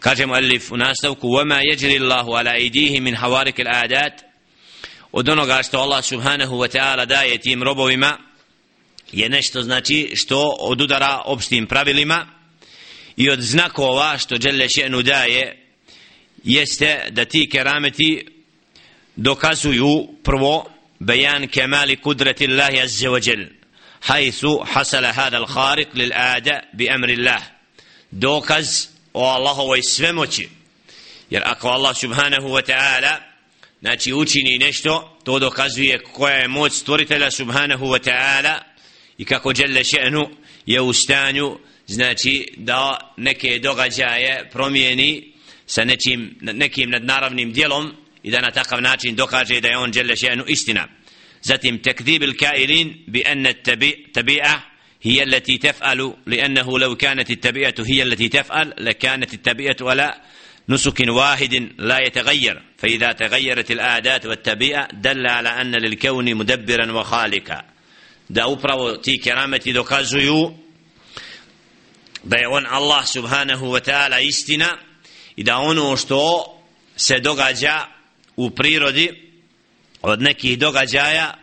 kaže mu Elif u nastavku وَمَا يَجْرِ اللَّهُ عَلَى اِدِيهِ مِنْ حَوَارِكِ الْآدَاتِ od onoga što Allah subhanahu wa ta'ala daje tim robovima je nešto znači što odudara opštim pravilima i od znakova što Đelle še'nu daje jeste da ti kerameti dokazuju prvo bejan kemali kudrati Allahi azze wa jel hajthu hasala hada al-khariq lil ada bi amri Allah dokaz o Allahovoj svemoći. Jer ako Allah subhanahu wa ta'ala znači učini nešto to dokazuje koja je moć stvoritelja subhanahu wa ta'ala i kako Đelle še'nu je u stanju znači da neke događaje promijeni sa nečim, nekim nadnaravnim dijelom i da na takav način dokaže da je on Đelle še'nu istina. Zatim tekdib il kailin bi enne tabi'a هي التي تفعل لأنه لو كانت التبيئة هي التي تفعل لكانت التبيئة ولا نسك واحد لا يتغير فإذا تغيرت الآدات والتبيئة دل على أن للكون مدبرا وخالقا da upravo ti kerameti dokazuju da je on Allah subhanahu wa ta'ala istina i da ono što se događa u prirodi od nekih događaja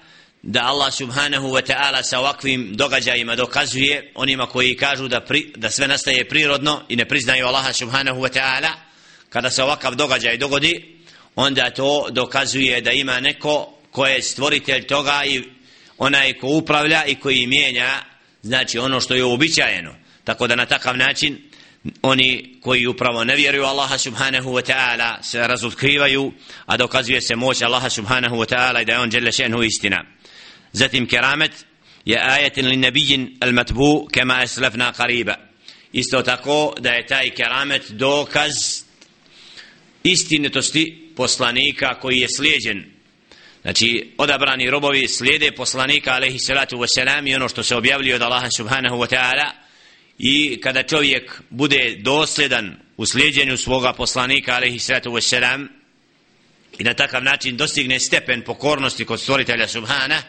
da Allah subhanahu wa ta'ala sa ovakvim događajima dokazuje onima koji kažu da, pri, da sve nastaje prirodno i ne priznaju Allaha subhanahu wa ta'ala kada se ovakav događaj dogodi onda to dokazuje da ima neko ko je stvoritelj toga i onaj ko upravlja i koji mijenja znači ono što je uobičajeno. Tako da na takav način oni koji upravo ne vjeruju Allaha subhanahu wa ta'ala se razotkrivaju a dokazuje se moć Allaha subhanahu wa ta'ala i da je on žele šenhu istina zatim keramet je ajetin li nebijin al matbu kema eslefna qariba. Isto tako da je taj keramet dokaz istinitosti poslanika koji je slijedjen Znači, odabrani robovi slijede poslanika, alaihi salatu wasalam, i ono što se objavljuje od Allaha subhanahu wa ta'ala, i kada čovjek bude dosljedan u slijedjenju svoga poslanika, alaihi salatu wasalam, i na takav način dostigne stepen pokornosti kod stvoritelja subhana,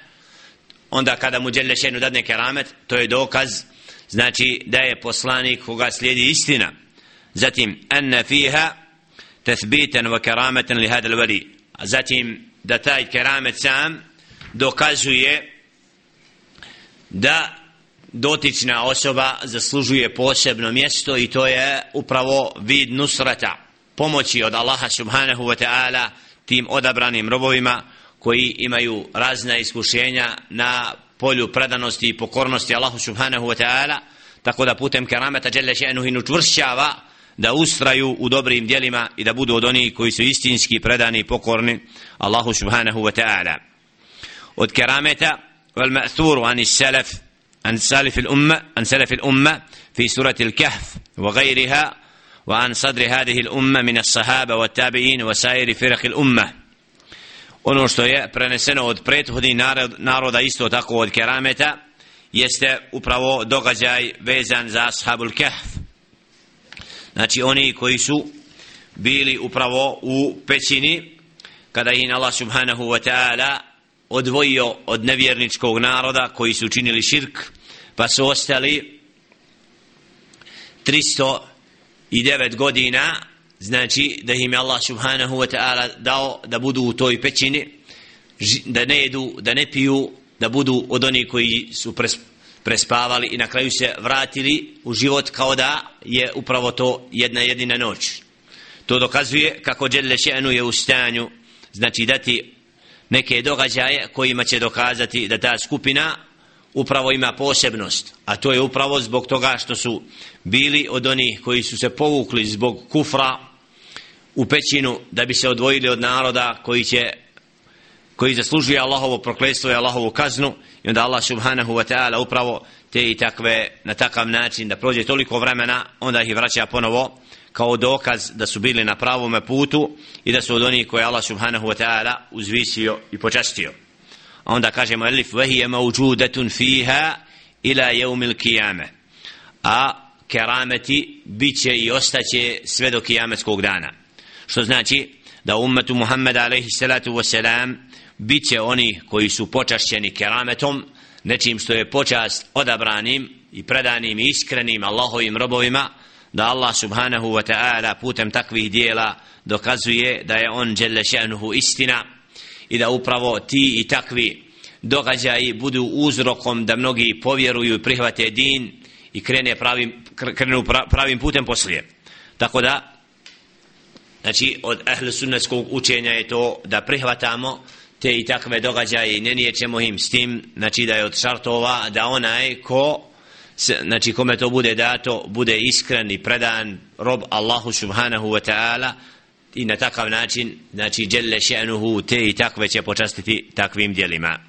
onda kada mu Đelešenu dadne keramet, to je dokaz, znači da je poslanik koga slijedi istina. Zatim, anna fiha, tethbitan wa kerameten li hadal vali. Zatim, da taj keramet sam dokazuje da dotična osoba zaslužuje posebno mjesto i to je upravo vid nusrata pomoći od Allaha subhanahu wa ta'ala tim odabranim robovima koji imaju razna iskušenja na polju predanosti i pokornosti Allahu subhanahu wa ta'ala tako da putem kerameta dželle še'nuhu inu čvršćava da ustraju u dobrim dijelima i da budu od onih koji su istinski predani i pokorni Allahu subhanahu wa ta'ala. Od kerameta wal ma'thuru an salaf an الأمة al umma an في al umma fi surati al kahf wa ghayriha wa an وسائر hadhihi al ono što je preneseno od prethodnih naroda isto tako od kerameta jeste upravo događaj vezan za ashabul kahf. Znači oni koji su bili upravo u pećini kada ih Allah subhanahu wa ta'ala odvojio od nevjerničkog naroda koji su učinili širk pa su ostali 309 godina znači da im je Allah subhanahu wa ta'ala dao da budu u toj pećini da ne jedu, da ne piju da budu od onih koji su prespavali i na kraju se vratili u život kao da je upravo to jedna jedina noć. To dokazuje kako Đelle Še'nu je u stanju znači dati neke događaje kojima će dokazati da ta skupina upravo ima posebnost. A to je upravo zbog toga što su bili od onih koji su se povukli zbog kufra u pećinu da bi se odvojili od naroda koji će koji zaslužuje Allahovo prokletstvo i Allahovu kaznu i onda Allah subhanahu wa ta'ala upravo te i takve na takav način da prođe toliko vremena onda ih vraća ponovo kao dokaz da su bili na pravom putu i da su od onih koje Allah subhanahu wa ta'ala uzvisio i počastio. A onda kažemo elif vahije mauđudetun fiha ila jeumil kijame. A kerameti bit će i ostaće sve do kijametskog dana što znači da ummetu Muhammeda alaihi salatu wasalam bit će oni koji su počašćeni kerametom, nečim što je počast odabranim i predanim i iskrenim Allahovim robovima, da Allah subhanahu wa ta'ala putem takvih dijela dokazuje da je on djelle še'nuhu istina i da upravo ti i takvi događaji budu uzrokom da mnogi povjeruju i prihvate din i krene pravim, krenu pravim putem poslije. Tako da znači od ahle sunnetskog učenja je to da prihvatamo te i takve događaje i ne nijećemo im s tim znači da je od šartova da onaj ko znači kome to bude dato bude iskren i predan rob Allahu subhanahu wa ta'ala i na takav način znači djelle še'nuhu te i takve će počastiti takvim djelima.